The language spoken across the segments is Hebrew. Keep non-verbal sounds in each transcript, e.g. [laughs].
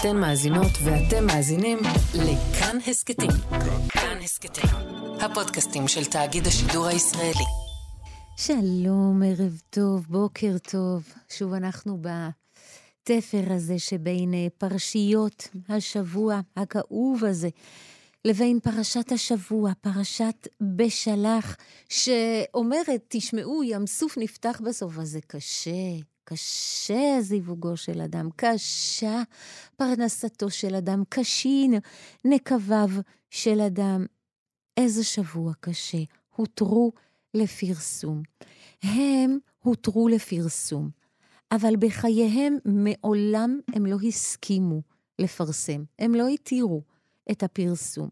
אתן מאזינות ואתם מאזינים לכאן הסכתים. כאן הסכתים, הפודקאסטים של תאגיד השידור הישראלי. שלום, ערב טוב, בוקר טוב. שוב אנחנו בתפר הזה שבין אה, פרשיות השבוע הכאוב הזה. לבין פרשת השבוע, פרשת בשלח, שאומרת, תשמעו, ים סוף נפתח בסוף, אז זה קשה, קשה זיווגו של אדם, קשה פרנסתו של אדם, קשין נקביו של אדם. איזה שבוע קשה. הותרו לפרסום. הם הותרו לפרסום, אבל בחייהם מעולם הם לא הסכימו לפרסם, הם לא התירו את הפרסום.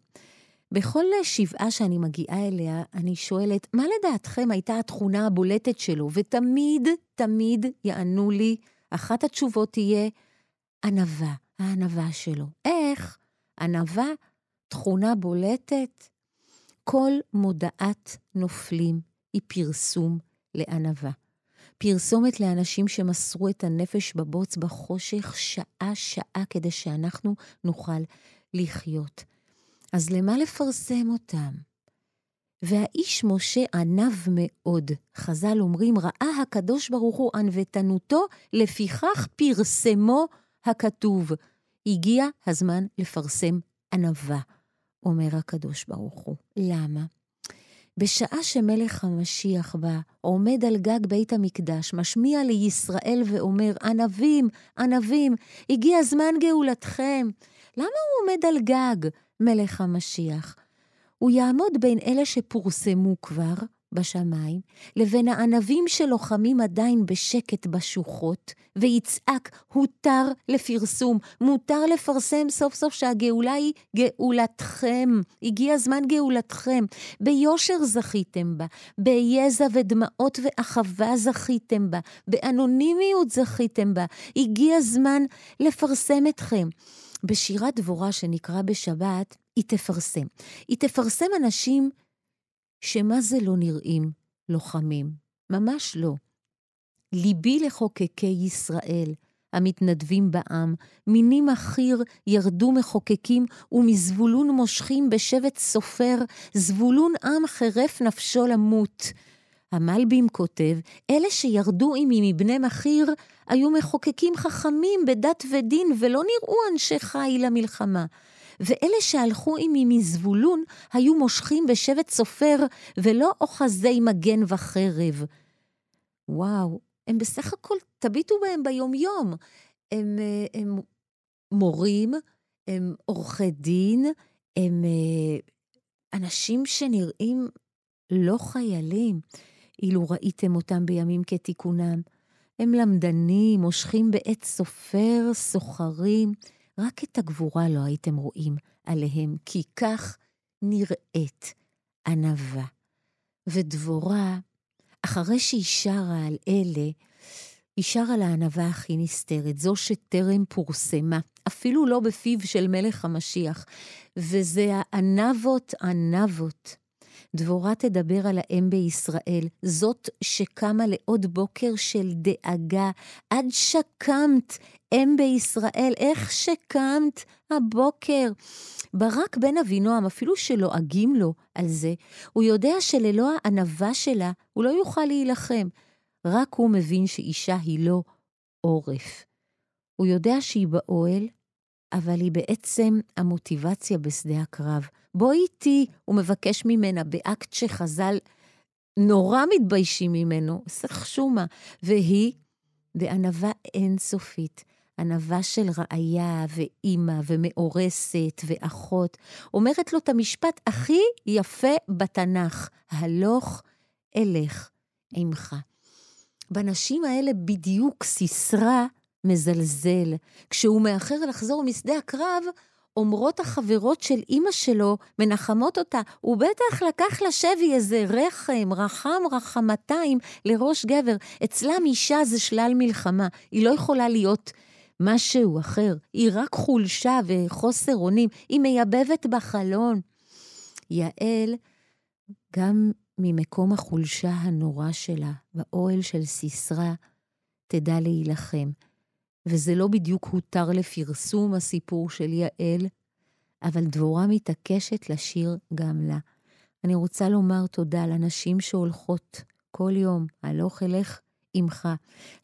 בכל שבעה שאני מגיעה אליה, אני שואלת, מה לדעתכם הייתה התכונה הבולטת שלו? ותמיד, תמיד יענו לי, אחת התשובות תהיה, ענווה, הענווה שלו. איך? ענווה, תכונה בולטת. כל מודעת נופלים היא פרסום לענווה. פרסומת לאנשים שמסרו את הנפש בבוץ בחושך שעה-שעה כדי שאנחנו נוכל לחיות. אז למה לפרסם אותם? והאיש משה ענב מאוד. חז"ל אומרים, ראה הקדוש ברוך הוא ענוותנותו, לפיכך פרסמו הכתוב. הגיע הזמן לפרסם ענווה, אומר הקדוש ברוך הוא. למה? בשעה שמלך המשיח בא, עומד על גג בית המקדש, משמיע לישראל ואומר, ענבים, ענבים, הגיע זמן גאולתכם. למה הוא עומד על גג, מלך המשיח? הוא יעמוד בין אלה שפורסמו כבר בשמיים, לבין הענבים שלוחמים עדיין בשקט בשוחות, ויצעק, הותר לפרסום, מותר לפרסם סוף סוף שהגאולה היא גאולתכם. הגיע זמן גאולתכם. ביושר זכיתם בה, ביזע ודמעות ואחווה זכיתם בה, באנונימיות זכיתם בה. הגיע זמן לפרסם אתכם. בשירת דבורה שנקרא בשבת, היא תפרסם. היא תפרסם אנשים שמה זה לא נראים לוחמים? ממש לא. ליבי לחוקקי ישראל, המתנדבים בעם, מיני מחיר ירדו מחוקקים, ומזבולון מושכים בשבט סופר, זבולון עם חירף נפשו למות. המלבים כותב, אלה שירדו עמי מבני מחיר, היו מחוקקים חכמים בדת ודין, ולא נראו אנשי חיל למלחמה. ואלה שהלכו עמי מזבולון, היו מושכים בשבט סופר, ולא אוחזי מגן וחרב. וואו, הם בסך הכל, תביטו בהם ביומיום. הם, אה, הם מורים, הם עורכי דין, הם אה, אנשים שנראים לא חיילים. אילו ראיתם אותם בימים כתיקונם. הם למדנים, מושכים בעץ סופר, סוחרים. רק את הגבורה לא הייתם רואים עליהם, כי כך נראית ענווה. ודבורה, אחרי שהיא שרה על אלה, היא שרה לענווה הכי נסתרת, זו שטרם פורסמה, אפילו לא בפיו של מלך המשיח, וזה הענבות ענבות. דבורה תדבר על האם בישראל, זאת שקמה לעוד בוקר של דאגה, עד שקמת, אם בישראל, איך שקמת הבוקר. ברק בן אבינועם, אפילו שלועגים לו על זה, הוא יודע שללא הענווה שלה, הוא לא יוכל להילחם. רק הוא מבין שאישה היא לא עורף. הוא יודע שהיא באוהל, אבל היא בעצם המוטיבציה בשדה הקרב. בואי איתי, הוא מבקש ממנה באקט שחז"ל נורא מתביישים ממנו, סך שומה, והיא בענווה אינסופית. ענווה של רעיה ואימא ומאורסת ואחות, אומרת לו את המשפט הכי יפה בתנ"ך, הלוך אלך עמך. בנשים האלה בדיוק סיסרא מזלזל. כשהוא מאחר לחזור משדה הקרב, אומרות החברות של אימא שלו, מנחמות אותה, הוא בטח לקח לשבי איזה רחם, רחם, רחמתיים לראש גבר. אצלם אישה זה שלל מלחמה, היא לא יכולה להיות משהו אחר, היא רק חולשה וחוסר אונים, היא מייבבת בחלון. יעל, גם ממקום החולשה הנורא שלה, באוהל של סיסרא, תדע להילחם. וזה לא בדיוק הותר לפרסום הסיפור של יעל, אבל דבורה מתעקשת לשיר גם לה. אני רוצה לומר תודה לנשים שהולכות כל יום, הלוך אלך עמך,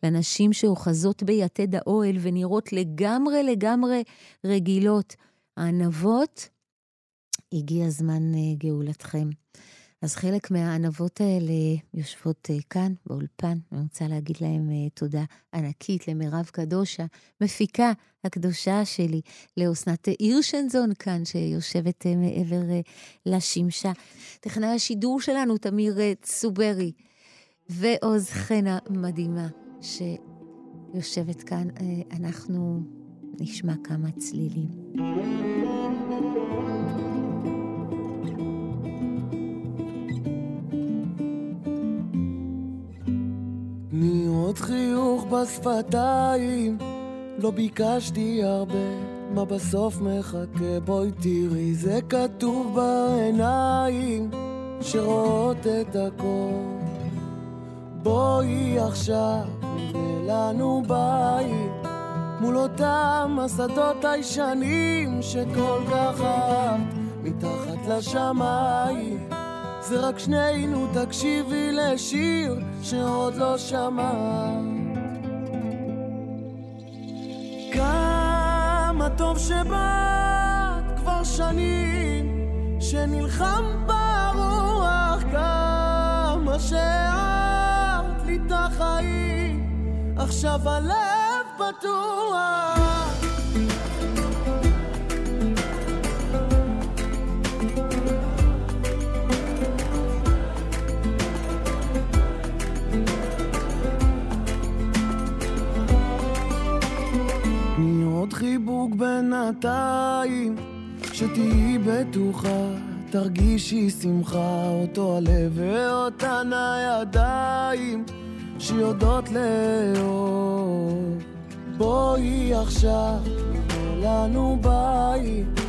לנשים שאוחזות ביתד האוהל ונראות לגמרי לגמרי רגילות. הענבות, הגיע זמן אה, גאולתכם. אז חלק מהענבות האלה יושבות אה, כאן, באולפן. אני רוצה להגיד להם אה, תודה ענקית למירב קדושה, מפיקה הקדושה שלי, לאסנת הירשנזון כאן, שיושבת אה, מעבר לשמשה. טכנאי השידור שלנו, תמיר צוברי, ועוז חנה מדהימה, שיושבת כאן. אנחנו נשמע כמה צלילים. בשפתיים, לא ביקשתי הרבה, מה בסוף מחכה? בואי תראי, זה כתוב בעיניים, שרואות את הכל. בואי עכשיו, נראה לנו בית, מול אותם השדות הישנים שכל כך אהבת, מתחת לשמיים. זה רק שנינו, תקשיבי לשיר שעוד לא שמעת. טוב שבאת כבר שנים, שנלחם ברוח, כמה שאהבת לי את החיים, עכשיו הלב פתוח. חיבוק בינתיים, שתהיי בטוחה, תרגישי שמחה, אותו הלב ואותן הידיים שיודעות לאהוב. בואי עכשיו, לנו בית,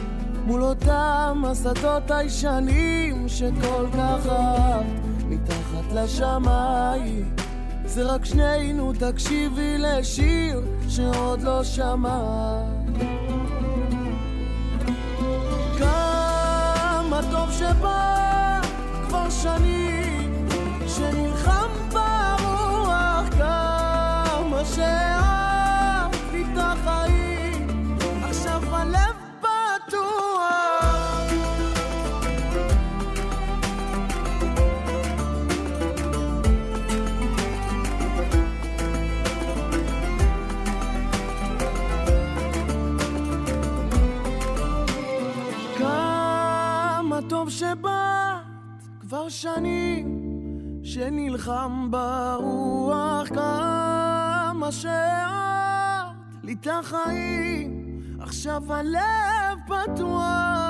מול אותם השדות הישנים שכל כך אהבת, מתחת לשמיים. זה רק שנינו, תקשיבי לשיר שעוד לא שמעת. שבא כבר שנים, שנלחם ברוח, כמה שאהבת שנים שנלחם ברוח כמה שאת לי את החיים. עכשיו הלב פתוח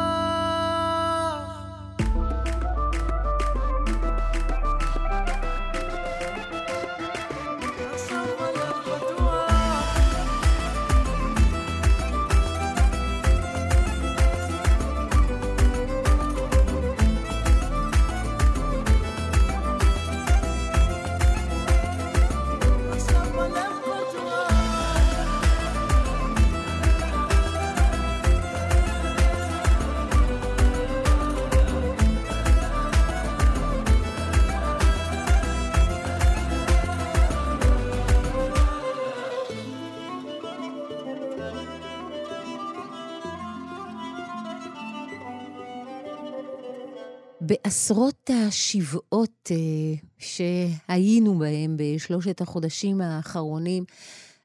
בעשרות השבעות אה, שהיינו בהם בשלושת החודשים האחרונים,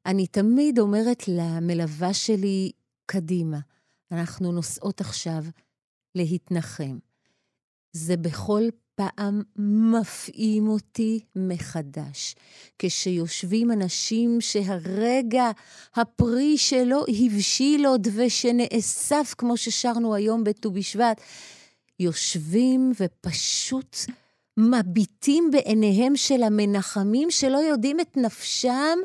אני תמיד אומרת למלווה שלי, קדימה, אנחנו נוסעות עכשיו להתנחם. זה בכל פעם מפעים אותי מחדש. כשיושבים אנשים שהרגע הפרי שלו הבשיל עוד ושנאסף, כמו ששרנו היום בט"ו בשבט, יושבים ופשוט מביטים בעיניהם של המנחמים שלא יודעים את נפשם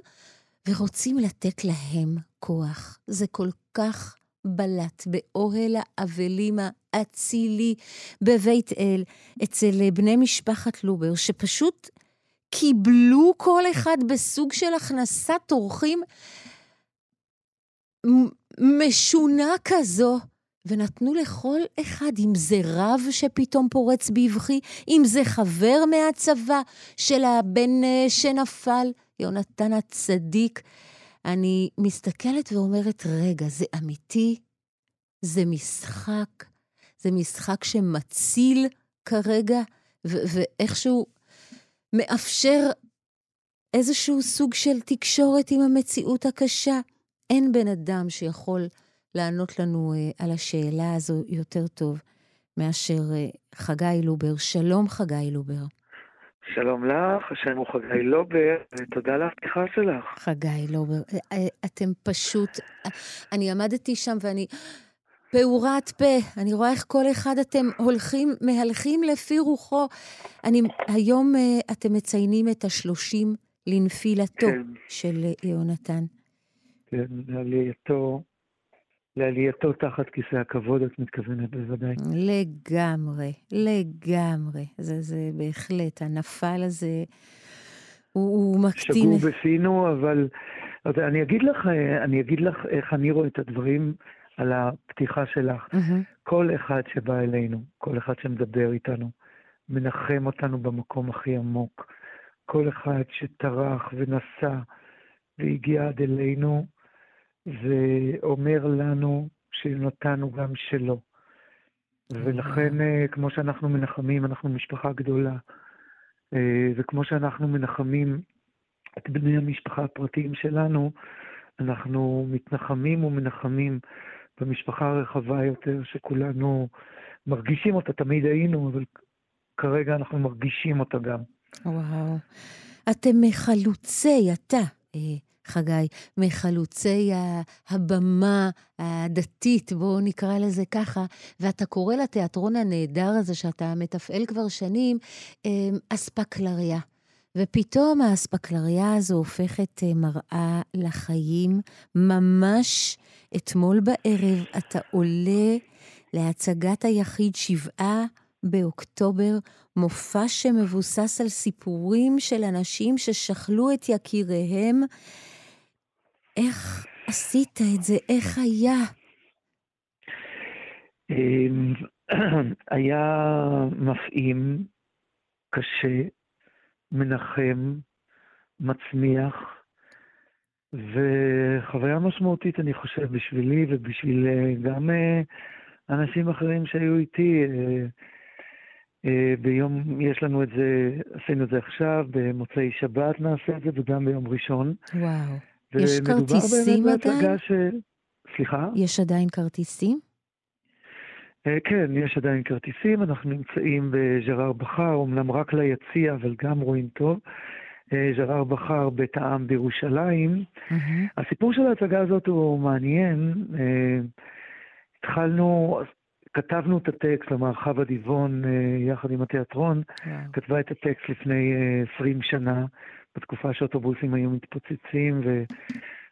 ורוצים לתת להם כוח. זה כל כך בלט באוהל האבלים האצילי בבית אל, אצל בני משפחת לובר, שפשוט קיבלו כל אחד בסוג של הכנסת אורחים משונה כזו, ונתנו לכל אחד, אם זה רב שפתאום פורץ בבכי, אם זה חבר מהצבא של הבן אה, שנפל, יונתן הצדיק. אני מסתכלת ואומרת, רגע, זה אמיתי? זה משחק? זה משחק שמציל כרגע, ואיכשהו מאפשר איזשהו סוג של תקשורת עם המציאות הקשה. אין בן אדם שיכול לענות לנו uh, על השאלה הזו יותר טוב מאשר uh, חגי לובר. שלום, חגי לובר. שלום לך, השם הוא חגי לובר, ותודה על הפתיחה שלך. חגי לובר, אתם פשוט... אני עמדתי שם ואני... פעורת פה, אני רואה איך כל אחד אתם הולכים, מהלכים לפי רוחו. אני, היום אתם מציינים את השלושים לנפילתו כן. של יהונתן. כן, לעלייתו, לעלייתו תחת כיסא הכבוד, את מתכוונת בוודאי. לגמרי, לגמרי. זה, זה בהחלט, הנפל הזה, הוא, הוא מקטין... שגור בפינו, אבל אני אגיד לך, אני אגיד לך איך אני רואה את הדברים על הפתיחה שלך. Mm-hmm. כל אחד שבא אלינו, כל אחד שמדבר איתנו, מנחם אותנו במקום הכי עמוק. כל אחד שטרח ונסע והגיע עד אלינו, ואומר לנו שנתנו גם שלו. ולכן, אה, כמו שאנחנו מנחמים, אנחנו משפחה גדולה, אה, וכמו שאנחנו מנחמים את בני המשפחה הפרטיים שלנו, אנחנו מתנחמים ומנחמים במשפחה הרחבה יותר, שכולנו מרגישים אותה, תמיד היינו, אבל כרגע אנחנו מרגישים אותה גם. וואו. אתם מחלוצי, אתה, אה, חגי, מחלוצי הבמה הדתית, בואו נקרא לזה ככה, ואתה קורא לתיאטרון הנהדר הזה שאתה מתפעל כבר שנים, אה, אספקלריה. ופתאום האספקלריה הזו הופכת אה, מראה לחיים. ממש אתמול בערב אתה עולה להצגת היחיד שבעה באוקטובר, מופע שמבוסס על סיפורים של אנשים ששכלו את יקיריהם. איך עשית את זה? איך היה? אמ, [clears throat] היה מפעים, קשה, מנחם, מצמיח, וחוויה משמעותית, אני חושב, בשבילי ובשביל אה, גם אה, אנשים אחרים שהיו איתי. אה, ביום, יש לנו את זה, עשינו את זה עכשיו, במוצאי שבת נעשה את זה, וגם ביום ראשון. וואו. יש כרטיסים עדיין? ש... סליחה? יש עדיין כרטיסים? אה, כן, יש עדיין כרטיסים, אנחנו נמצאים בז'רר בחר, אמנם רק ליציע, אבל גם רואים טוב. אה, ז'רר בחר בית העם בירושלים. Mm-hmm. הסיפור של ההצגה הזאת הוא מעניין. אה, התחלנו, כתבנו את הטקסט, כלומר חווה דיבון יחד עם התיאטרון, yeah. כתבה את הטקסט לפני 20 שנה, בתקופה שאוטובוסים היו מתפוצצים,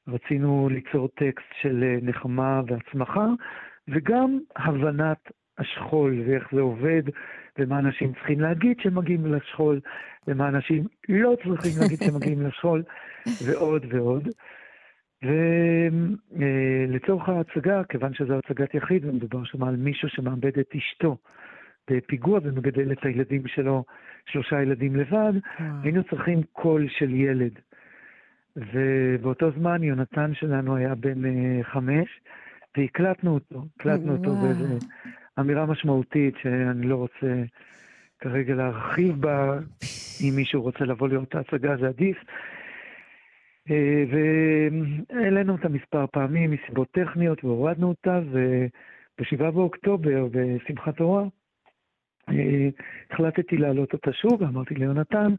ורצינו ליצור טקסט של נחמה והצמחה. וגם הבנת השכול ואיך זה עובד, ומה אנשים צריכים להגיד כשהם מגיעים לשכול, ומה אנשים לא צריכים להגיד כשהם מגיעים לשכול, [laughs] ועוד ועוד. ולצורך ההצגה, כיוון שזו הצגת יחיד, ומדובר שם על מישהו שמאבד את אשתו בפיגוע ומגדל את הילדים שלו, שלושה ילדים לבד, היינו צריכים קול של ילד. ובאותו זמן יונתן שלנו היה בן אה, חמש, והקלטנו אותו, הקלטנו אותו באיזו אמירה משמעותית שאני לא רוצה כרגע להרחיב בה, אם מישהו רוצה לבוא לראות את ההצגה זה עדיף. אה, והעלינו אותה מספר פעמים מסיבות טכניות והורדנו אותה, וב-7 באוקטובר, בשמחת תורה, אה, החלטתי להעלות אותה שוב, ואמרתי ליונתן,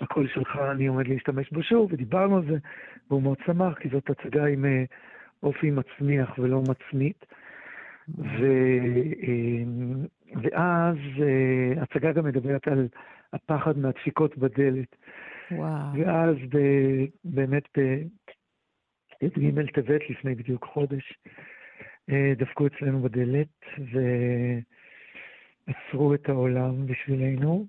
הקול שלך, אני עומד להשתמש בו שוב, ודיברנו על זה, והוא מאוד שמח, כי זאת הצגה עם אה, אופי מצמיח ולא מצמית. ו, אמ, ואז אה, הצגה גם מדברת על הפחד מהדפיקות בדלת. וואו. ואז ב, באמת בי"ג טבת, לפני בדיוק חודש, אה, דפקו אצלנו בדלת ועצרו את העולם בשבילנו.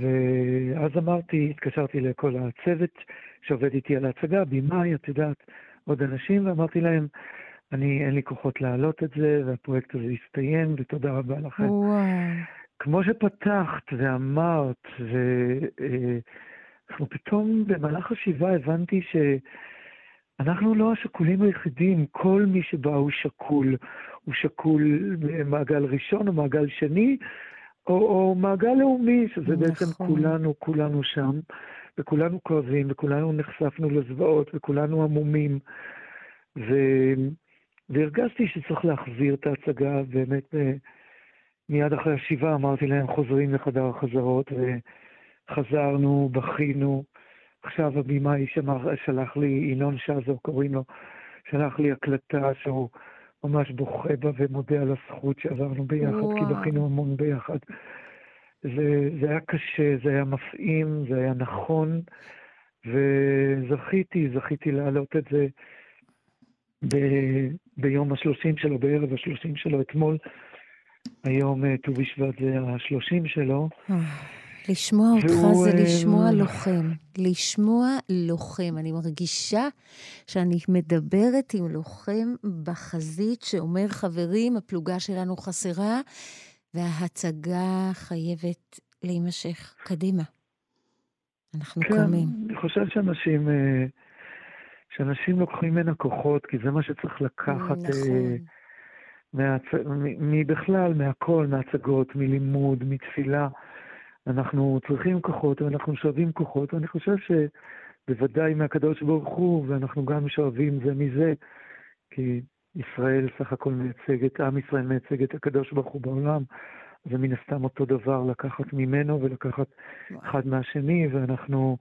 ואז אמרתי, התקשרתי לכל הצוות שעובד איתי על ההצגה, במאי, את יודעת, עוד אנשים, ואמרתי להם, אני, אין לי כוחות להעלות את זה, והפרויקט הזה יסתיים, ותודה רבה לכם. וואו. כמו שפתחת ואמרת, ואנחנו פתאום במהלך השבעה הבנתי שאנחנו לא השכולים היחידים, כל מי שבא הוא שקול. הוא שקול במעגל ראשון או מעגל שני, או, או מעגל לאומי, שזה נכון. בעצם כולנו, כולנו שם, וכולנו כואבים, וכולנו נחשפנו לזוועות, וכולנו עמומים. ו... והרגשתי שצריך להחזיר את ההצגה, באמת מיד אחרי השבעה אמרתי להם, חוזרים לחדר החזרות, וחזרנו, בכינו. עכשיו הבימאי שלח לי, ינון שזו קוראים לו, שלח לי הקלטה שהוא ממש בוכה בה ומודה על הזכות שעברנו ביחד, וואו. כי בכינו המון ביחד. זה, זה היה קשה, זה היה מפעים, זה היה נכון, וזכיתי, זכיתי להעלות את זה ב, ביום השלושים שלו, בערב השלושים שלו אתמול. היום אה, ט"ו בשבט זה השלושים שלו. אה, לשמוע אותך זה לשמוע לוחם. לשמוע לוחם. אני מרגישה שאני מדברת עם לוחם בחזית שאומר, חברים, הפלוגה שלנו חסרה, וההצגה חייבת להימשך. קדימה. אנחנו כן, קמים. אני חושב שאנשים, אה, שאנשים לוקחים ממנה כוחות, כי זה מה שצריך לקחת. נכון. מבכלל, מהכל, מהצגות, מלימוד, מתפילה. אנחנו צריכים כוחות ואנחנו שואבים כוחות, ואני חושב שבוודאי מהקדוש ברוך הוא, ואנחנו גם שואבים זה מזה, כי ישראל סך הכל מייצגת, עם ישראל מייצג את הקדוש ברוך הוא בעולם, זה מן הסתם אותו דבר לקחת ממנו ולקחת אחד מהשני, ואנחנו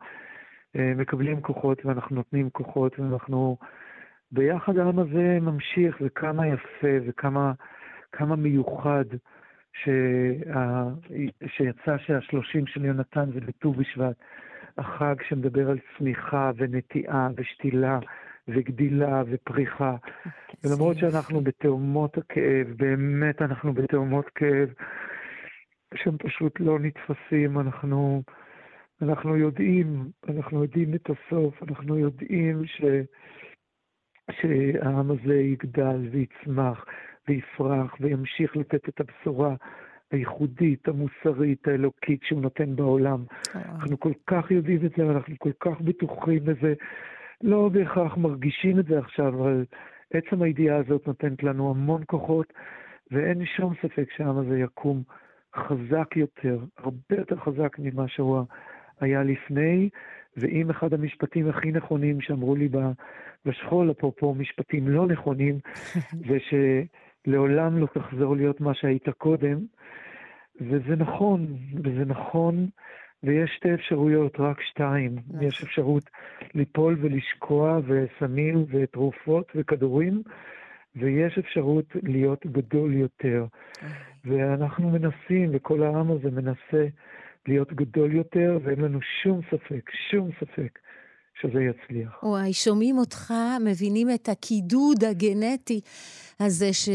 אה, מקבלים כוחות ואנחנו נותנים כוחות ואנחנו... ביחד העם הזה ממשיך, וכמה יפה וכמה כמה מיוחד שה, שיצא שהשלושים של יונתן זה בט"ו בשבט, החג שמדבר על צמיחה ונטיעה ושתילה וגדילה ופריחה. ולמרות שאנחנו בתאומות הכאב, באמת אנחנו בתאומות כאב, שהם פשוט לא נתפסים, אנחנו, אנחנו יודעים, אנחנו יודעים את הסוף, אנחנו יודעים ש... שהעם הזה יגדל ויצמח ויפרח וימשיך לתת את הבשורה הייחודית, המוסרית, האלוקית שהוא נותן בעולם. אנחנו כל כך יודעים את זה, ואנחנו כל כך בטוחים בזה. לא בהכרח מרגישים את זה עכשיו, אבל עצם הידיעה הזאת נותנת לנו המון כוחות, ואין שום ספק שהעם הזה יקום חזק יותר, הרבה יותר חזק ממה שהוא היה לפני, ואם אחד המשפטים הכי נכונים שאמרו לי בשכול, אפרופו משפטים לא נכונים, [laughs] זה שלעולם לא תחזור להיות מה שהיית קודם, וזה נכון, וזה נכון, ויש שתי אפשרויות, רק שתיים. יש אפשרות ליפול ולשקוע וסמים ותרופות וכדורים, ויש אפשרות להיות גדול יותר. ואנחנו מנסים, וכל העם הזה מנסה להיות גדול יותר, ואין לנו שום ספק, שום ספק, שזה יצליח. וואי, שומעים אותך, מבינים את הקידוד הגנטי הזה ש...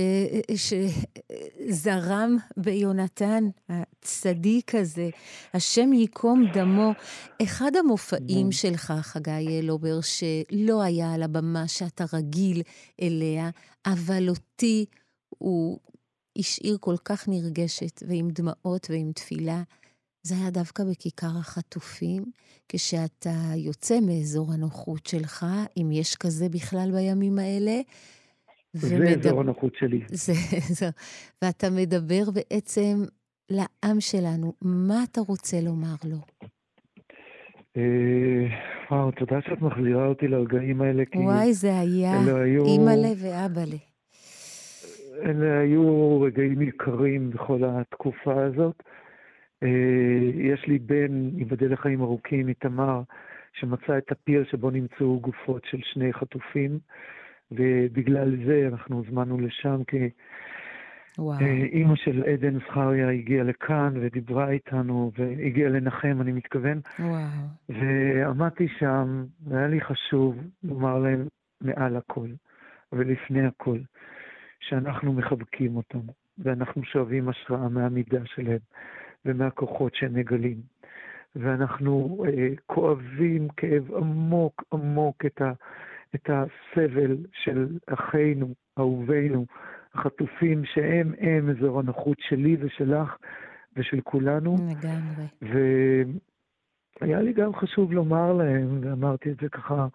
שזרם ביונתן, הצדיק הזה, השם ייקום דמו. אחד המופעים שלך, חגי לובר, שלא היה על הבמה שאתה רגיל אליה, אבל אותי הוא השאיר כל כך נרגשת, ועם דמעות ועם תפילה. זה היה דווקא בכיכר החטופים, כשאתה יוצא מאזור הנוחות שלך, אם יש כזה בכלל בימים האלה. זה ומד... אזור הנוחות שלי. זה, זה, ואתה מדבר בעצם לעם שלנו, מה אתה רוצה לומר לו? אה, וואו, תודה שאת מחזירה אותי לרגעים האלה, כי... וואי, זה היה היו... אימא'לה ואבא'לה. אלה היו רגעים יקרים בכל התקופה הזאת. אה, יש לי בן, ייבדל לחיים ארוכים, איתמר, שמצא את הפיר שבו נמצאו גופות של שני חטופים, ובגלל זה אנחנו הוזמנו לשם, כי וואו. אה, אימא של עדן זכריה הגיעה לכאן ודיברה איתנו, והגיעה לנחם, אני מתכוון. וואו. ועמדתי שם, והיה לי חשוב לומר להם מעל הכל, ולפני הכל, שאנחנו מחבקים אותם, ואנחנו שואבים השראה מהמידה שלהם. ומהכוחות שהם מגלים. ואנחנו אה, כואבים כאב עמוק עמוק את, ה, את הסבל של אחינו, אהובינו, החטופים, שהם הם אזור הנוחות שלי ושלך ושל כולנו. לגמרי. והיה לי גם חשוב לומר להם, ואמרתי את זה ככה,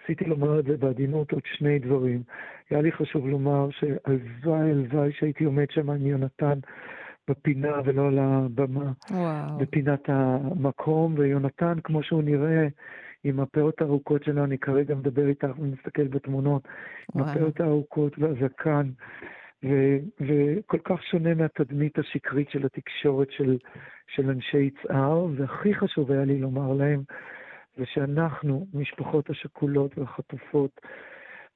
ניסיתי לומר את זה בעדינות עוד שני דברים. היה לי חשוב לומר שהלוואי, הלוואי שהייתי עומד שם עם יונתן בפינה ולא על הבמה, וואו. בפינת המקום, ויונתן, כמו שהוא נראה, עם הפאות הארוכות שלו, אני כרגע מדבר איתך ומסתכל בתמונות, עם וואו. הפאות הארוכות והזקן, ו- וכל כך שונה מהתדמית השקרית של התקשורת של, של אנשי יצהר, והכי חשוב היה לי לומר להם, זה שאנחנו, משפחות השכולות והחטופות,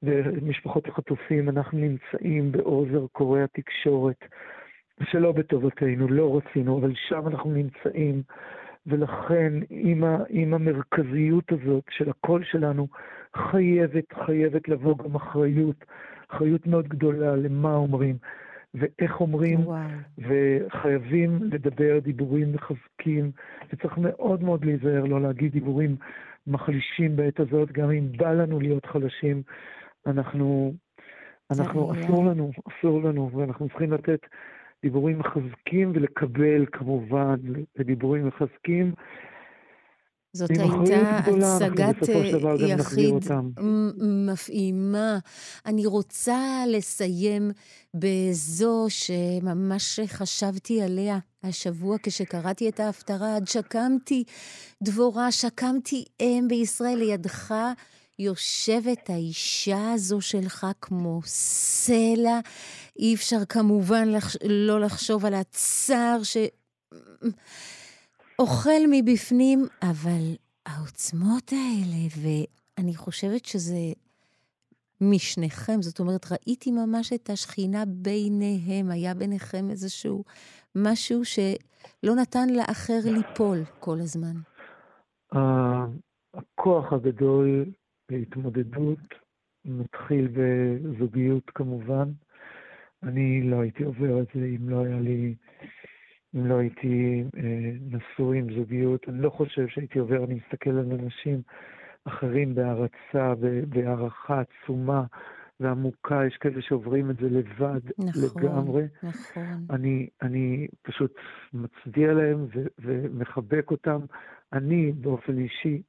ומשפחות החטופים, אנחנו נמצאים באור זרקורי התקשורת, שלא בטובתנו, לא רצינו, אבל שם אנחנו נמצאים, ולכן עם, ה, עם המרכזיות הזאת של הקול שלנו, חייבת, חייבת לבוא גם אחריות, אחריות מאוד גדולה למה אומרים ואיך אומרים, וואו. וחייבים לדבר דיבורים מחזקים, וצריך מאוד מאוד להיזהר לא להגיד דיבורים מחלישים בעת הזאת, גם אם בא לנו להיות חלשים, אנחנו, אנחנו, אסור לנו, אסור לנו, ואנחנו צריכים לתת דיבורים מחזקים ולקבל כמובן לדיבורים מחזקים. זאת הייתה הצגת יחיד מפעימה. אני רוצה לסיים בזו שממש חשבתי עליה השבוע כשקראתי את ההפטרה, עד שקמתי דבורה, שקמתי אם בישראל לידך. יושבת האישה הזו שלך כמו סלע. אי אפשר כמובן לחש... לא לחשוב על הצער ש... אוכל מבפנים, אבל העוצמות האלה, ואני חושבת שזה משניכם, זאת אומרת, ראיתי ממש את השכינה ביניהם, היה ביניכם איזשהו משהו שלא נתן לאחר ליפול כל הזמן. ה- הכוח הגדול בהתמודדות מתחיל בזוגיות כמובן. אני לא הייתי עובר את זה אם לא היה לי, אם לא הייתי אה, נשוי עם זוגיות. אני לא חושב שהייתי עובר, אני מסתכל על אנשים אחרים בהערצה, בהערכה עצומה ועמוקה, יש כאלה שעוברים את זה לבד נכון, לגמרי. נכון. אני, אני פשוט מצדיע להם ו- ומחבק אותם. אני באופן אישי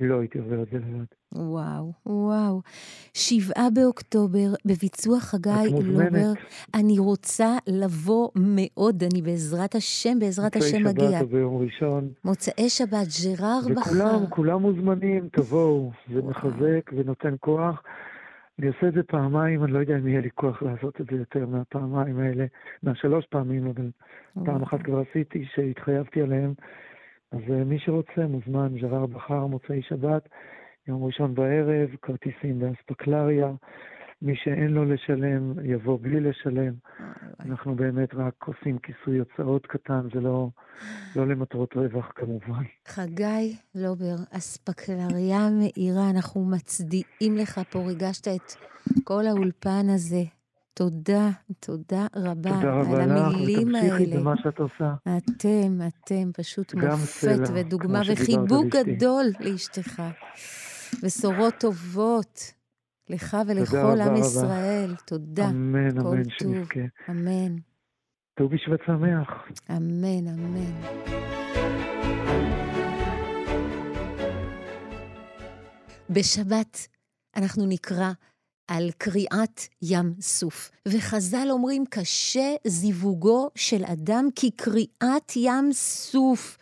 לא הייתי עובר את זה לבד. וואו, וואו. שבעה באוקטובר, בביצוע חגי. לובר. אני רוצה לבוא מאוד, אני בעזרת השם, בעזרת מוצאי השם מגיע. שבת או ביום ראשון. מוצאי שבת, ג'רר בחר. וכולם, כולם מוזמנים, תבואו. זה. מחזק ונותן כוח. אני עושה את זה פעמיים, אני לא יודע אם יהיה לי כוח לעשות את זה יותר מהפעמיים האלה, מהשלוש פעמים, אבל פעם אחת כבר עשיתי שהתחייבתי עליהם. אז מי שרוצה מוזמן, ג'רר בחר, מוצאי שבת, יום ראשון בערב, כרטיסים באספקלריה. מי שאין לו לשלם, יבוא בלי לשלם. אנחנו באמת רק עושים כיסוי הוצאות קטן, זה לא, לא למטרות רווח כמובן. חגי לובר, אספקלריה מאירה, אנחנו מצדיעים לך פה, ריגשת את כל האולפן הזה. תודה, תודה רבה תודה על רבה לך, המילים ותמשיכי האלה. במה שאת עושה. אתם, אתם פשוט מופת סלע, ודוגמה וחיבוק על. גדול לאשתך. בשורות טובות לך ולכל עם רבה. ישראל. תודה. אמן, אמן. שנזכה. אמן, ט"ו בשבט שמח. אמן, אמן. בשבת אנחנו נקרא על קריעת ים סוף. וחז"ל אומרים, קשה זיווגו של אדם כקריעת ים סוף.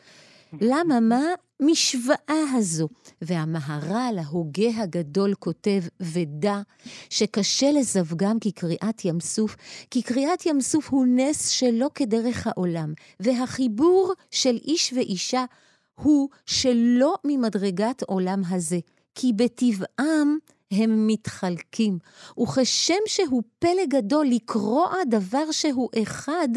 למה? מה משוואה הזו? והמהר"ל, ההוגה הגדול, כותב, ודע שקשה לזווגם כקריעת ים סוף, כי קריעת ים סוף הוא נס שלא כדרך העולם, והחיבור של איש ואישה הוא שלא ממדרגת עולם הזה, כי בטבעם הם מתחלקים, וכשם שהוא פלא גדול לקרוע דבר שהוא אחד,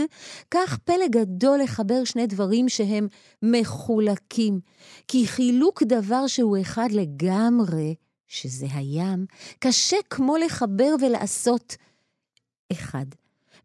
כך פלא גדול לחבר שני דברים שהם מחולקים. כי חילוק דבר שהוא אחד לגמרי, שזה הים, קשה כמו לחבר ולעשות אחד.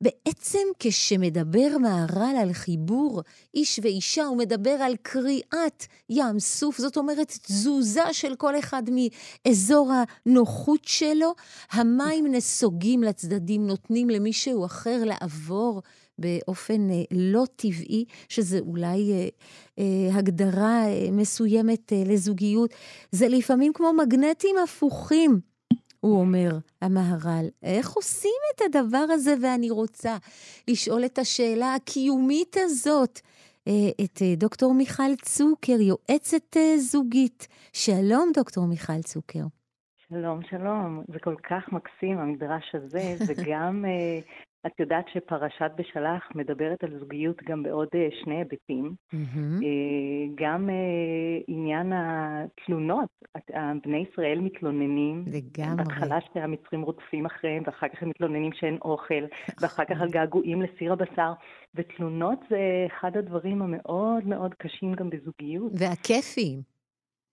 בעצם כשמדבר מהר"ל על חיבור איש ואישה, הוא מדבר על קריעת ים סוף, זאת אומרת תזוזה של כל אחד מאזור הנוחות שלו. המים נסוגים לצדדים, נותנים למישהו אחר לעבור באופן אה, לא טבעי, שזה אולי אה, אה, הגדרה אה, מסוימת אה, לזוגיות. זה לפעמים כמו מגנטים הפוכים. הוא אומר, המהר"ל. איך עושים את הדבר הזה? ואני רוצה לשאול את השאלה הקיומית הזאת אה, את אה, דוקטור מיכל צוקר, יועצת אה, זוגית. שלום, דוקטור מיכל צוקר. שלום, שלום. זה כל כך מקסים, המדרש הזה, וגם [laughs] את יודעת שפרשת בשלח מדברת על זוגיות גם בעוד אה, שני היבטים. Mm-hmm. גם אה, עניין התלונות, בני ישראל מתלוננים. לגמרי. בהתחלה שהמצרים רודפים אחריהם, ואחר כך הם מתלוננים שאין אוכל, [laughs] ואחר כך על געגועים לסיר הבשר. ותלונות זה אחד הדברים המאוד מאוד קשים גם בזוגיות. והכיפיים.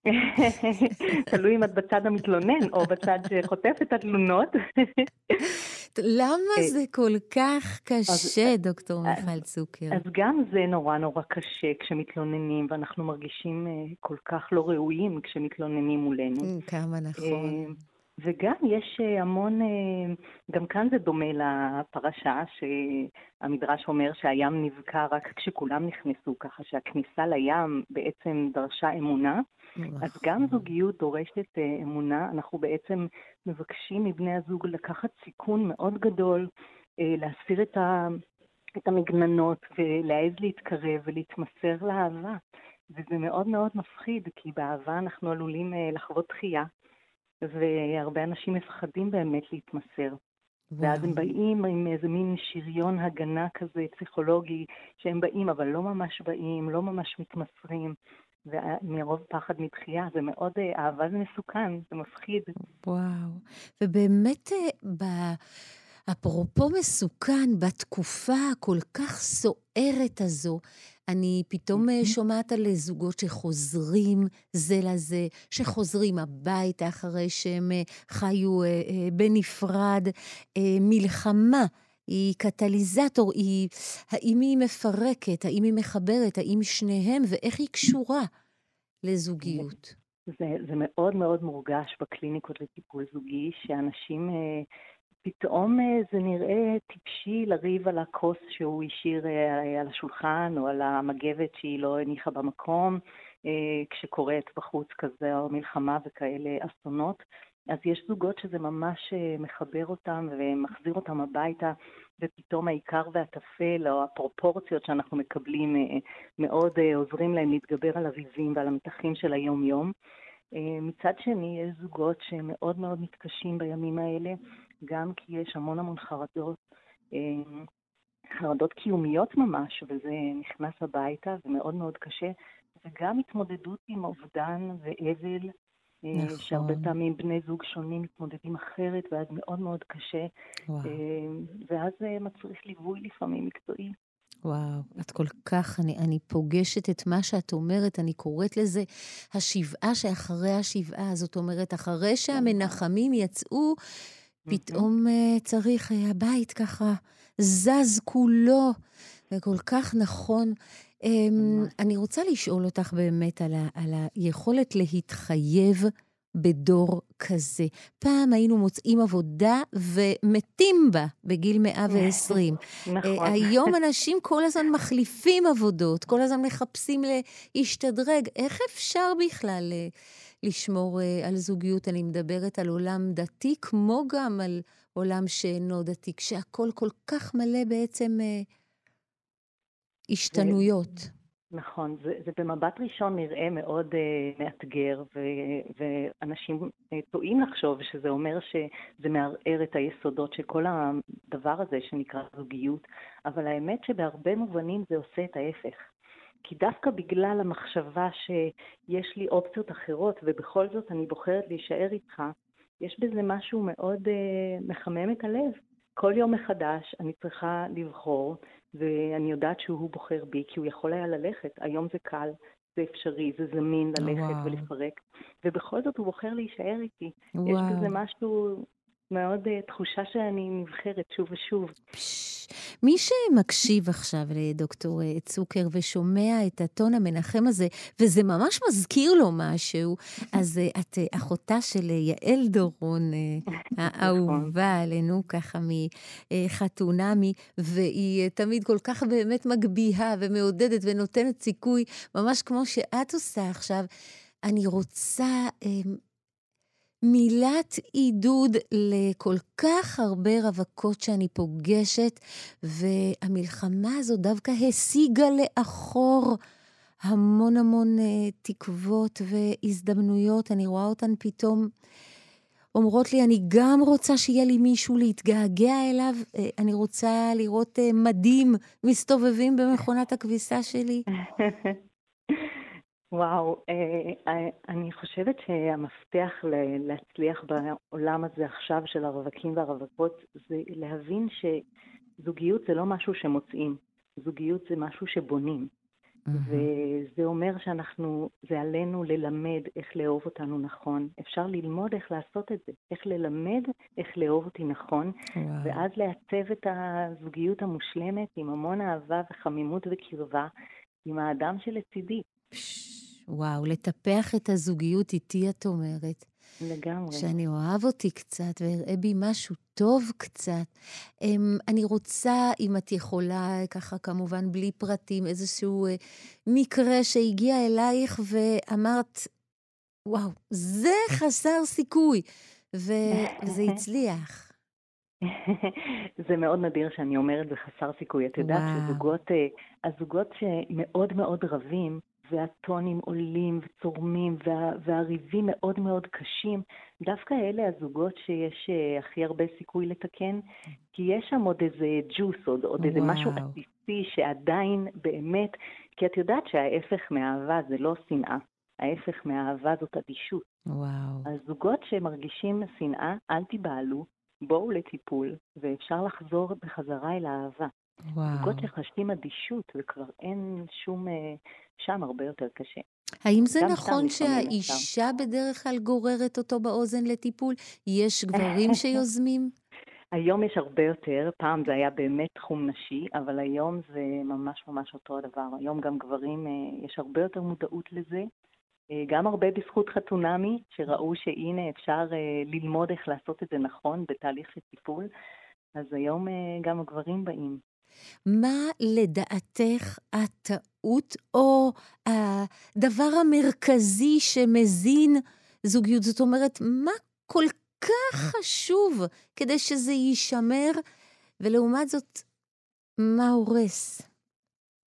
[laughs] תלוי אם את בצד המתלונן או בצד שחוטף את התלונות. [laughs] למה אה, זה כל כך קשה, דוקטור מיכל צוקר? אז גם זה נורא נורא קשה כשמתלוננים, ואנחנו מרגישים אה, כל כך לא ראויים כשמתלוננים מולנו. אה, כמה נכון. וגם יש המון, גם כאן זה דומה לפרשה שהמדרש אומר שהים נבקע רק כשכולם נכנסו, ככה שהכניסה לים בעצם דרשה אמונה. אז גם זוגיות דורשת אמונה, אנחנו בעצם מבקשים מבני הזוג לקחת סיכון מאוד גדול, אה, להסיר את, ה, את המגננות ולהעז להתקרב ולהתמסר לאהבה. וזה מאוד מאוד מפחיד, כי באהבה אנחנו עלולים אה, לחוות דחייה, והרבה אנשים מפחדים באמת להתמסר. ואז הם באים עם איזה מין שריון הגנה כזה פסיכולוגי, שהם באים, אבל לא ממש באים, לא ממש מתמסרים. ומרוב פחד מתחייה, זה מאוד, אה, אהבה זה מסוכן, זה מפחיד. וואו. ובאמת, אה, ב... אפרופו מסוכן, בתקופה הכל כך סוערת הזו, אני פתאום אה, שומעת על זוגות שחוזרים זה לזה, שחוזרים הביתה אחרי שהם חיו בנפרד. מלחמה היא קטליזטור, היא, האם היא מפרקת, האם היא מחברת, האם שניהם, ואיך היא קשורה לזוגיות. זה, זה מאוד מאוד מורגש בקליניקות לטיפול זוגי, שאנשים, אה, פתאום אה, זה נראה טיפשי לריב על הכוס שהוא השאיר אה, על השולחן, או על המגבת שהיא לא הניחה במקום, כשקורית בחוץ כזה, או מלחמה וכאלה אסונות. אז יש זוגות שזה ממש אה, מחבר אותם ומחזיר אותם הביתה, ופתאום העיקר והטפל, או הפרופורציות שאנחנו מקבלים, אה, מאוד אה, עוזרים להם להתגבר על הריבים ועל המתחים של היום-יום. מצד שני, יש זוגות שמאוד מאוד מתקשים בימים האלה, גם כי יש המון המון חרדות, חרדות קיומיות ממש, וזה נכנס הביתה ומאוד מאוד קשה, וגם התמודדות עם אובדן ואבל נכון. שהרבה פעמים בני זוג שונים מתמודדים אחרת, ואז מאוד מאוד קשה. וואו. אה, ואז זה מצריך ליווי לפעמים מקצועי. וואו, את כל כך, אני, אני פוגשת את מה שאת אומרת, אני קוראת לזה השבעה שאחרי השבעה. זאת אומרת, אחרי שהמנחמים יצאו, פתאום uh, צריך, הבית ככה זז כולו, וכל כך נכון. Um, אני רוצה לשאול אותך באמת על, ה, על היכולת להתחייב בדור כזה. פעם היינו מוצאים עבודה ומתים בה בגיל 120. [laughs] נכון. Uh, היום אנשים כל הזמן מחליפים עבודות, כל הזמן מחפשים להשתדרג. איך אפשר בכלל uh, לשמור uh, על זוגיות? אני מדברת על עולם דתי, כמו גם על עולם שאינו דתי, כשהכול כל כך מלא בעצם... השתנויות. נכון, זה, זה במבט ראשון נראה מאוד uh, מאתגר, ו, ואנשים uh, טועים לחשוב שזה אומר שזה מערער את היסודות של כל הדבר הזה שנקרא זוגיות, אבל האמת שבהרבה מובנים זה עושה את ההפך. כי דווקא בגלל המחשבה שיש לי אופציות אחרות, ובכל זאת אני בוחרת להישאר איתך, יש בזה משהו מאוד uh, מחמם את הלב. כל יום מחדש אני צריכה לבחור ואני יודעת שהוא בוחר בי, כי הוא יכול היה ללכת. היום זה קל, זה אפשרי, זה זמין ללכת וואו. ולפרק, ובכל זאת הוא בוחר להישאר איתי. וואו. יש בזה משהו מאוד uh, תחושה שאני נבחרת שוב ושוב. מי שמקשיב עכשיו לדוקטור אה, צוקר ושומע את הטון המנחם הזה, וזה ממש מזכיר לו משהו, [laughs] אז אה, את אחותה של יעל דורון, [laughs] האהובה עלינו, ככה מחתונמי, והיא תמיד כל כך באמת מגביהה ומעודדת ונותנת סיכוי, ממש כמו שאת עושה עכשיו. אני רוצה מילת עידוד לכל כך הרבה רווקות שאני פוגשת, והמלחמה הזו דווקא השיגה לאחור המון המון uh, תקוות והזדמנויות. אני רואה אותן פתאום אומרות לי, אני גם רוצה שיהיה לי מישהו להתגעגע אליו, uh, אני רוצה לראות uh, מדים מסתובבים במכונת הכביסה שלי. [laughs] וואו, אה, אה, אני חושבת שהמפתח להצליח בעולם הזה עכשיו של הרווקים והרווקות זה להבין שזוגיות זה לא משהו שמוצאים, זוגיות זה משהו שבונים. וזה אומר שאנחנו, זה עלינו ללמד איך לאהוב אותנו נכון. אפשר ללמוד איך לעשות את זה, איך ללמד איך לאהוב אותי נכון, ואז לעצב את הזוגיות המושלמת עם המון אהבה וחמימות וקרבה עם האדם שלצידי. וואו, לטפח את הזוגיות איתי, את אומרת. לגמרי. שאני אוהב אותי קצת ואראה בי משהו טוב קצת. אמ, אני רוצה, אם את יכולה, ככה כמובן בלי פרטים, איזשהו אה, מקרה שהגיע אלייך ואמרת, וואו, זה חסר סיכוי, וזה [laughs] הצליח. זה מאוד נדיר שאני אומרת זה חסר סיכוי. את יודעת שזוגות, אה, הזוגות שמאוד מאוד רבים, והטונים עולים וצורמים וה, והריבים מאוד מאוד קשים, דווקא אלה הזוגות שיש uh, הכי הרבה סיכוי לתקן, כי יש שם עוד איזה ג'וס, עוד, עוד איזה משהו עסיסי שעדיין באמת, כי את יודעת שההפך מאהבה זה לא שנאה, ההפך מאהבה זאת אדישות. וואו. אז זוגות שמרגישים שנאה, אל תיבהלו, בואו לטיפול, ואפשר לחזור בחזרה אל האהבה. וואו. זוגות שחשים אדישות וכבר אין שום, אה, שם הרבה יותר קשה. האם זה נכון שהאישה בדרך כלל גוררת אותו באוזן לטיפול? יש גברים [laughs] שיוזמים? היום יש הרבה יותר, פעם זה היה באמת תחום נשי, אבל היום זה ממש ממש אותו הדבר. היום גם גברים, אה, יש הרבה יותר מודעות לזה. אה, גם הרבה בזכות חתונמי, שראו שהנה אפשר ללמוד איך לעשות את זה נכון בתהליך של טיפול, אז היום גם הגברים באים. מה לדעתך הטעות או הדבר המרכזי שמזין זוגיות? זאת אומרת, מה כל כך חשוב כדי שזה יישמר, ולעומת זאת, מה הורס?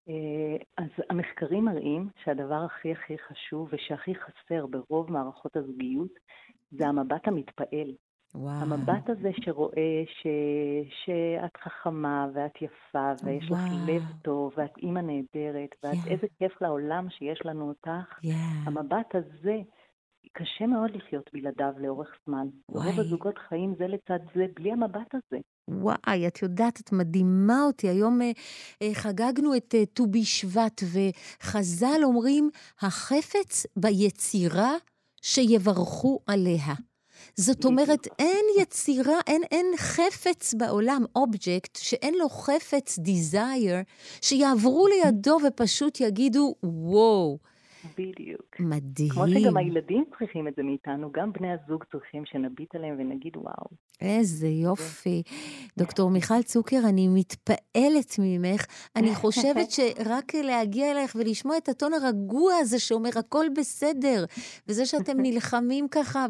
אה, אז המחקרים מראים שהדבר הכי הכי חשוב ושהכי חסר ברוב מערכות הזוגיות זה המבט המתפעל. וואו. המבט הזה שרואה ש... שאת חכמה ואת יפה ויש וואו. לך לב טוב ואת אימא נהדרת ואת yeah. איזה כיף לעולם שיש לנו אותך, yeah. המבט הזה, קשה מאוד לחיות בלעדיו לאורך זמן. וואי. רוב הזוגות חיים זה לצד זה בלי המבט הזה. וואי, את יודעת, את מדהימה אותי. היום אה, אה, חגגנו את אה, ט"ו בשבט, וחז"ל אומרים, החפץ ביצירה שיברכו עליה. זאת אומרת, אין יצירה, אין, אין חפץ בעולם, אובייקט, שאין לו חפץ, desire, שיעברו לידו ופשוט יגידו, וואו. בדיוק. מדהים. כמו שגם הילדים צריכים את זה מאיתנו, גם בני הזוג צריכים שנביט עליהם ונגיד וואו. איזה יופי. דוקטור מיכל צוקר, אני מתפעלת ממך. אני חושבת [laughs] שרק להגיע אלייך ולשמוע את הטון הרגוע הזה שאומר הכל בסדר, וזה שאתם [laughs] נלחמים ככה,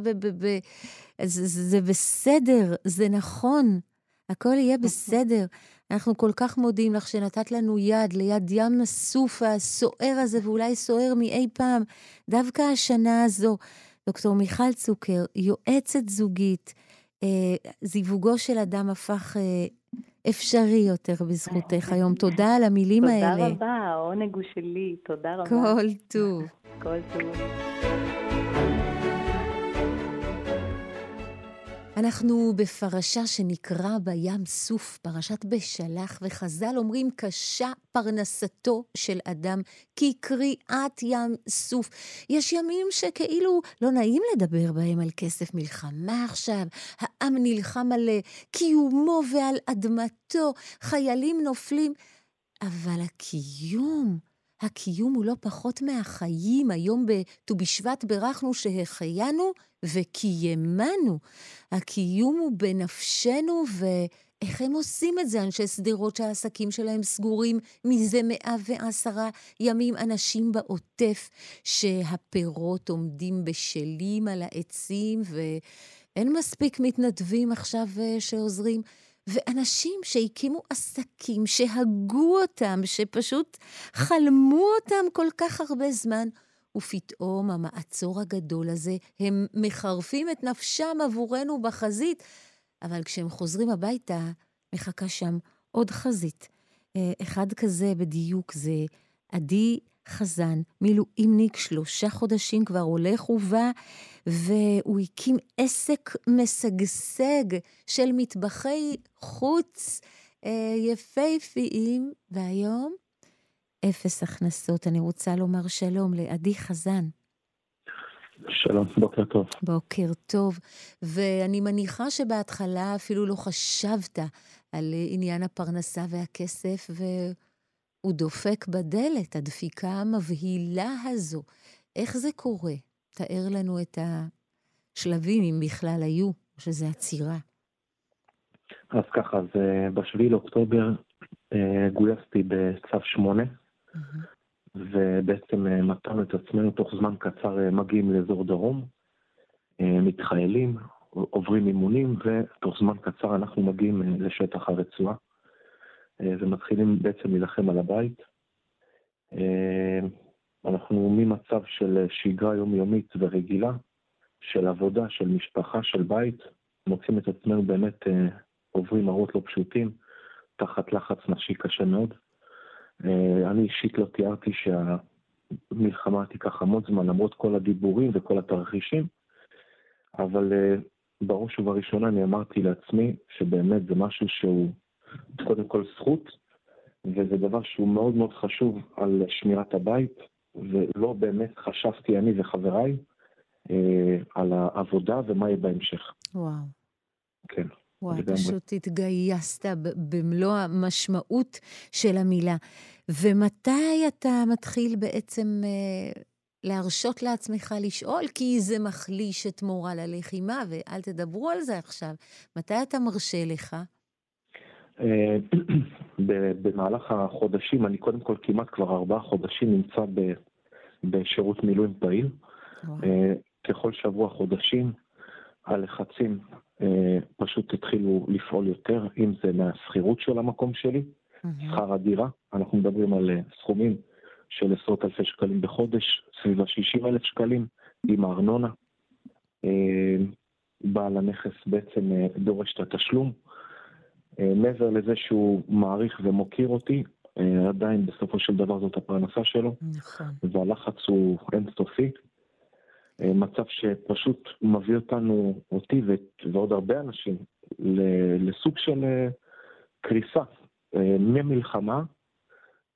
זה בסדר, זה נכון. הכל יהיה בסדר. [laughs] אנחנו כל כך מודים לך שנתת לנו יד ליד ים הסוף הסוער הזה, ואולי סוער מאי פעם, דווקא השנה הזו. דוקטור מיכל צוקר, יועצת זוגית, אה, זיווגו של אדם הפך אה, אפשרי יותר בזכותך היום. תודה על המילים תודה האלה. תודה רבה, העונג הוא שלי, תודה רבה. כל טוב. כל טוב. אנחנו בפרשה שנקרא בים סוף, פרשת בשלח, וחז"ל אומרים קשה פרנסתו של אדם, כי קריעת ים סוף. יש ימים שכאילו לא נעים לדבר בהם על כסף מלחמה עכשיו, העם נלחם על קיומו ועל אדמתו, חיילים נופלים, אבל הקיום, הקיום הוא לא פחות מהחיים. היום בט"ו בשבט בירכנו שהחיינו וקיימנו. הקיום הוא בנפשנו, ואיך הם עושים את זה? אנשי שדרות שהעסקים שלהם סגורים מזה מאה ועשרה ימים. אנשים בעוטף שהפירות עומדים בשלים על העצים, ואין מספיק מתנדבים עכשיו אה, שעוזרים. ואנשים שהקימו עסקים, שהגו אותם, שפשוט חלמו אותם כל כך הרבה זמן, ופתאום המעצור הגדול הזה, הם מחרפים את נפשם עבורנו בחזית, אבל כשהם חוזרים הביתה, מחכה שם עוד חזית. אה, אחד כזה בדיוק זה עדי חזן, מילואימניק, שלושה חודשים כבר הולך ובא, והוא הקים עסק משגשג של מטבחי חוץ אה, יפהפיים, והיום אפס הכנסות. אני רוצה לומר שלום לעדי חזן. שלום, בוקר טוב. בוקר טוב. ואני מניחה שבהתחלה אפילו לא חשבת על עניין הפרנסה והכסף, והוא דופק בדלת, הדפיקה המבהילה הזו. איך זה קורה? תאר לנו את השלבים, אם בכלל היו, שזה עצירה. אז ככה, אז אה, ב-7 לאוקטובר אה, גויסתי בצו 8. ובעצם אה, מצאנו את עצמנו תוך זמן קצר אה, מגיעים לאזור דרום, מתחיילים, עוברים אימונים, ותוך זמן קצר אנחנו מגיעים לשטח הרצועה, ומתחילים בעצם להילחם על הבית. אנחנו ממצב של שגרה יומיומית ורגילה, של עבודה, של משפחה, של בית, מוצאים את עצמנו באמת עוברים מראות לא פשוטים, תחת לחץ נפשי קשה מאוד. אה, אני אישית לא תיארתי שהמלחמה תיקח המון זמן, למרות כל הדיבורים וכל התרחישים, אבל אה, בראש ובראשונה אני אמרתי לעצמי שבאמת זה משהו שהוא קודם כל זכות, וזה דבר שהוא מאוד מאוד חשוב על שמירת הבית, ולא באמת חשבתי אני וחבריי אה, על העבודה ומה יהיה בהמשך. וואו. כן. וואי, פשוט התגייסת במלוא המשמעות של המילה. ומתי אתה מתחיל בעצם אה, להרשות לעצמך לשאול? כי זה מחליש את מורל הלחימה, ואל תדברו על זה עכשיו. מתי אתה מרשה לך? אה, [clears throat] במהלך החודשים, אני קודם כל כמעט כבר ארבעה חודשים נמצא בשירות מילואים פעיל. אה, ככל שבוע חודשים, הלחצים אה, פשוט התחילו לפעול יותר, אם זה מהשכירות של המקום שלי, שכר הדירה, אנחנו מדברים על סכומים של עשרות אלפי שקלים בחודש, סביב ה-60 אלף שקלים, עם הארנונה. בעל הנכס בעצם דורש את התשלום. מעבר לזה שהוא מעריך ומוקיר אותי, עדיין בסופו של דבר זאת הפרנסה שלו. נכון. והלחץ הוא אינסופי. אה, מצב שפשוט מביא אותנו, אותי ועוד הרבה אנשים, לסוג של אה, קריסה אה, ממלחמה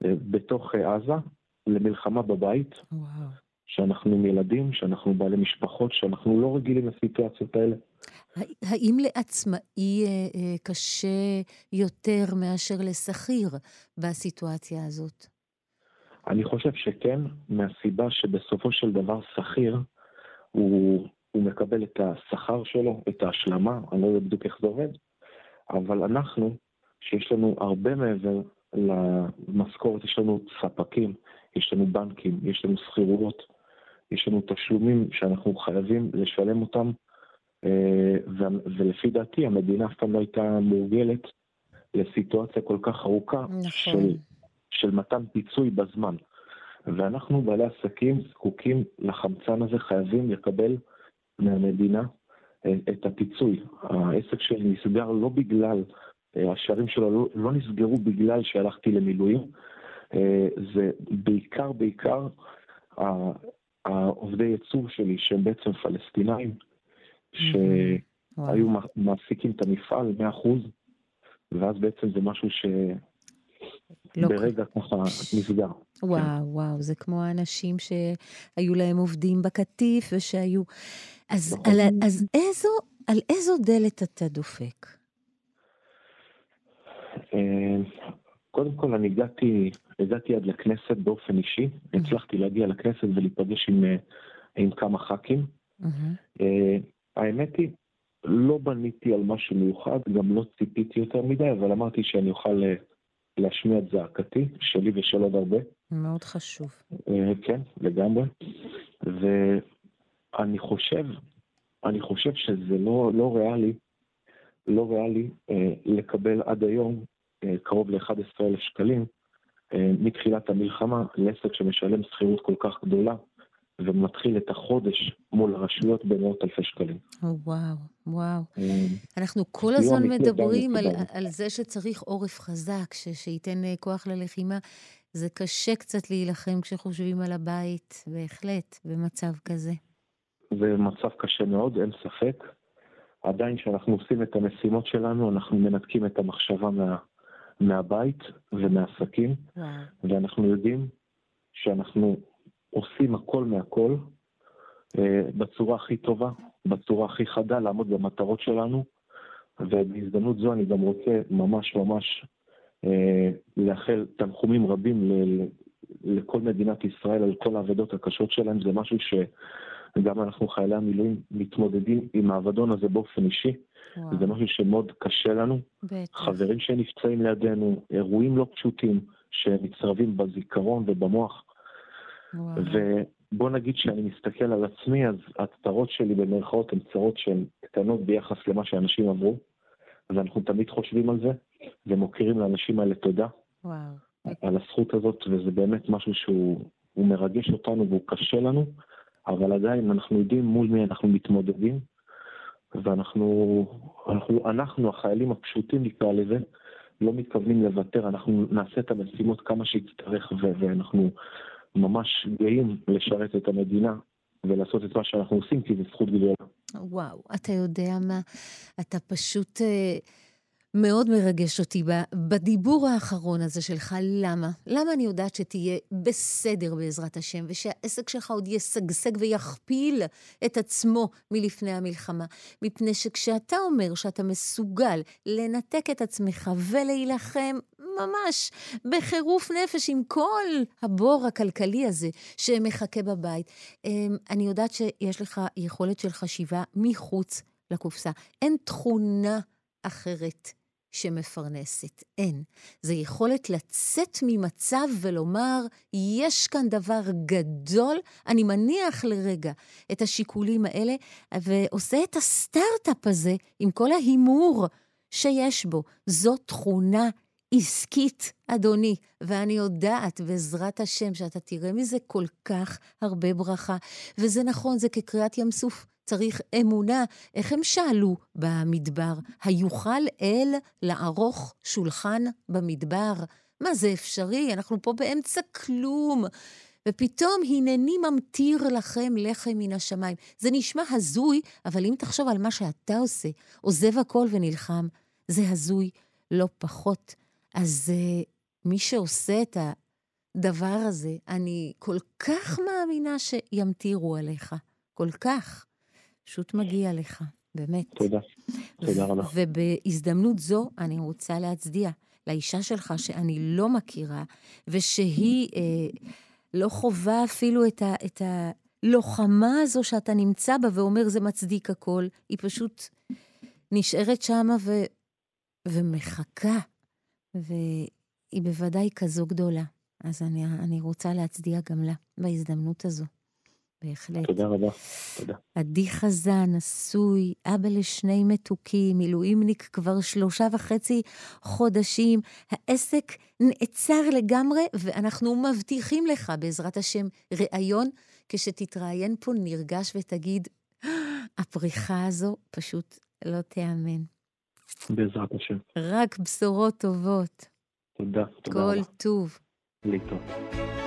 בתוך עזה למלחמה בבית. וואו. שאנחנו עם ילדים, שאנחנו בעלי משפחות, שאנחנו לא רגילים לסיטואציות האלה. האם לעצמאי קשה יותר מאשר לשכיר בסיטואציה הזאת? אני חושב שכן, מהסיבה שבסופו של דבר שכיר, הוא, הוא מקבל את השכר שלו, את ההשלמה, אני לא יודע בדיוק איך זה עובד, אבל אנחנו, שיש לנו הרבה מעבר למשכורת, יש לנו ספקים, יש לנו בנקים, יש לנו שכירויות, יש לנו תשלומים שאנחנו חייבים לשלם אותם, אה, ולפי דעתי המדינה אף פעם לא הייתה מורגלת לסיטואציה כל כך ארוכה נכון. של, של מתן פיצוי בזמן. ואנחנו בעלי עסקים זקוקים לחמצן הזה, חייבים לקבל מהמדינה אה, את הפיצוי. העסק שלי נסגר לא בגלל, אה, השערים שלו לא, לא נסגרו בגלל שהלכתי למילואים, זה בעיקר בעיקר העובדי ייצור שלי שהם בעצם פלסטינאים, ש... וואו. היו מעסיקים את המפעל 100%, ואז בעצם זה משהו ש... לא ברגע ככה נסגר. וואו, כן. וואו, זה כמו האנשים שהיו להם עובדים בקטיף ושהיו... אז, נכון. על, אז איזו, על איזו דלת אתה דופק? אה, קודם כל, אני הגעתי, הגעתי עד לכנסת באופן אישי. הצלחתי להגיע לכנסת ולהיפגש עם, אה, עם כמה ח"כים. האמת היא, לא בניתי על משהו מיוחד, גם לא ציפיתי יותר מדי, אבל אמרתי שאני אוכל אה, להשמיע את זעקתי, שלי ושל עוד הרבה. מאוד חשוב. אה, כן, לגמרי. ואני חושב, אני חושב שזה לא, לא ריאלי, לא ריאלי אה, לקבל עד היום אה, קרוב ל-11,000 שקלים אה, מתחילת המלחמה לעסק שמשלם שכירות כל כך גדולה. ומתחיל את החודש מול הרשויות במאות אלפי שקלים. וואו, וואו. אה, אנחנו כל הזמן מדברים על, על זה שצריך עורף חזק, ש, שייתן אה, כוח ללחימה. זה קשה קצת להילחם כשחושבים על הבית, בהחלט, במצב כזה. זה מצב קשה מאוד, אין ספק. עדיין כשאנחנו עושים את המשימות שלנו, אנחנו מנתקים את המחשבה מה, מהבית ומהעסקים, ואנחנו יודעים שאנחנו עושים הכל מהכל אה, בצורה הכי טובה, בצורה הכי חדה, לעמוד במטרות שלנו, ובהזדמנות זו אני גם רוצה ממש ממש אה, לאחל תנחומים רבים ל, לכל מדינת ישראל על כל האבדות הקשות שלהם, זה משהו שגם אנחנו חיילי המילואים מתמודדים עם האבדון הזה באופן אישי. וואו. זה משהו שמאוד קשה לנו. בטח. חברים שנפצעים לידינו, אירועים לא פשוטים שנצרבים בזיכרון ובמוח. ובוא נגיד שאני מסתכל על עצמי, אז הצרות שלי במרכאות הן צרות שהן קטנות ביחס למה שאנשים עברו, ואנחנו תמיד חושבים על זה, ומוקירים לאנשים האלה תודה. וואו. על הזכות הזאת, וזה באמת משהו שהוא מרגש אותנו והוא קשה לנו, אבל עדיין אנחנו יודעים מול מי אנחנו מתמודדים, ואנחנו, אנחנו, אנחנו החיילים הפשוטים נקרא לזה, לא מתכוונים לוותר, אנחנו נעשה את המשימות כמה שיצטרך, ואנחנו ממש גאים לשרת את המדינה ולעשות את מה שאנחנו עושים, כי זו זכות גדולה. וואו, אתה יודע מה? אתה פשוט... Uh... מאוד מרגש אותי בדיבור האחרון הזה שלך. למה? למה אני יודעת שתהיה בסדר בעזרת השם, ושהעסק שלך עוד ישגשג ויכפיל את עצמו מלפני המלחמה? מפני שכשאתה אומר שאתה מסוגל לנתק את עצמך ולהילחם ממש בחירוף נפש עם כל הבור הכלכלי הזה שמחכה בבית, אמ, אני יודעת שיש לך יכולת של חשיבה מחוץ לקופסה. אין תכונה אחרת שמפרנסת. אין. זה יכולת לצאת ממצב ולומר, יש כאן דבר גדול, אני מניח לרגע את השיקולים האלה, ועושה את הסטארט-אפ הזה עם כל ההימור שיש בו. זו תכונה עסקית, אדוני, ואני יודעת, בעזרת השם, שאתה תראה מזה כל כך הרבה ברכה. וזה נכון, זה כקריאת ים סוף. צריך אמונה. איך הם שאלו במדבר? היוכל אל לערוך שולחן במדבר? מה זה אפשרי? אנחנו פה באמצע כלום. ופתאום הנני ממטיר לכם לחם מן השמיים. זה נשמע הזוי, אבל אם תחשוב על מה שאתה עושה, עוזב הכל ונלחם, זה הזוי לא פחות. אז uh, מי שעושה את הדבר הזה, אני כל כך מאמינה שימטירו עליך. כל כך. פשוט מגיע לך, באמת. תודה, תודה רבה. ובהזדמנות זו אני רוצה להצדיע לאישה שלך שאני לא מכירה, ושהיא אה, לא חווה אפילו את, ה, את הלוחמה הזו שאתה נמצא בה ואומר זה מצדיק הכל, היא פשוט נשארת שמה ו, ומחכה, והיא בוודאי כזו גדולה. אז אני, אני רוצה להצדיע גם לה בהזדמנות הזו. בהחלט. תודה רבה, תודה. עדי חזן, נשוי, אבא לשני מתוקים, מילואימניק כבר שלושה וחצי חודשים. העסק נעצר לגמרי, ואנחנו מבטיחים לך, בעזרת השם, ראיון, כשתתראיין פה נרגש ותגיד, הפריחה הזו פשוט לא תיאמן. בעזרת השם. רק בשורות טובות. תודה, תודה רבה. כל טוב. להתראות.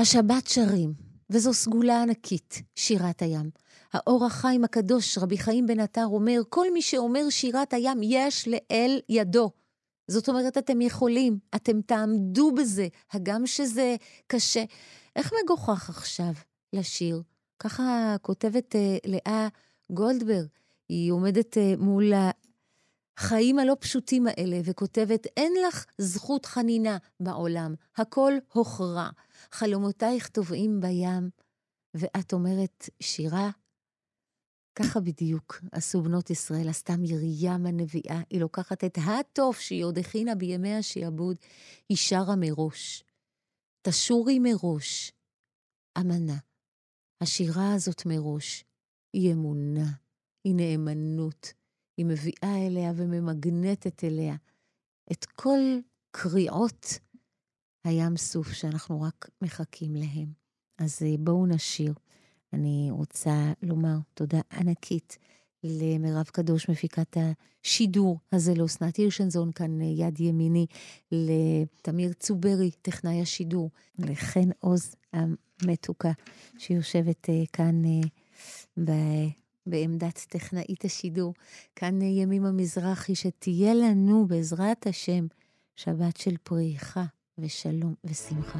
השבת שרים, וזו סגולה ענקית, שירת הים. האור החיים הקדוש, רבי חיים בן עטר, אומר, כל מי שאומר שירת הים, יש לאל ידו. זאת אומרת, אתם יכולים, אתם תעמדו בזה, הגם שזה קשה. איך מגוחך עכשיו לשיר? ככה כותבת uh, לאה גולדברג, היא עומדת uh, מול החיים הלא פשוטים האלה וכותבת, אין לך זכות חנינה בעולם, הכל הוכרע. חלומותייך טובעים בים, ואת אומרת, שירה, ככה בדיוק עשו בנות ישראל, עשתה מרים הנביאה, היא לוקחת את הטוב שהיא עוד הכינה בימי השעבוד, היא שרה מראש. תשורי מראש, אמנה. השירה הזאת מראש היא אמונה, היא נאמנות, היא מביאה אליה וממגנטת אליה את כל קריאות הים סוף שאנחנו רק מחכים להם. אז אה, בואו נשיר. אני רוצה לומר תודה ענקית למירב קדוש, מפיקת השידור הזה, לאסנת הירשנזון, כאן אה, יד ימיני, לתמיר צוברי, טכנאי השידור, לחן עוז המתוקה, שיושבת אה, כאן. בעמדת טכנאית השידור, כאן ימימה מזרחי, שתהיה לנו, בעזרת השם, שבת של פריחה ושלום ושמחה.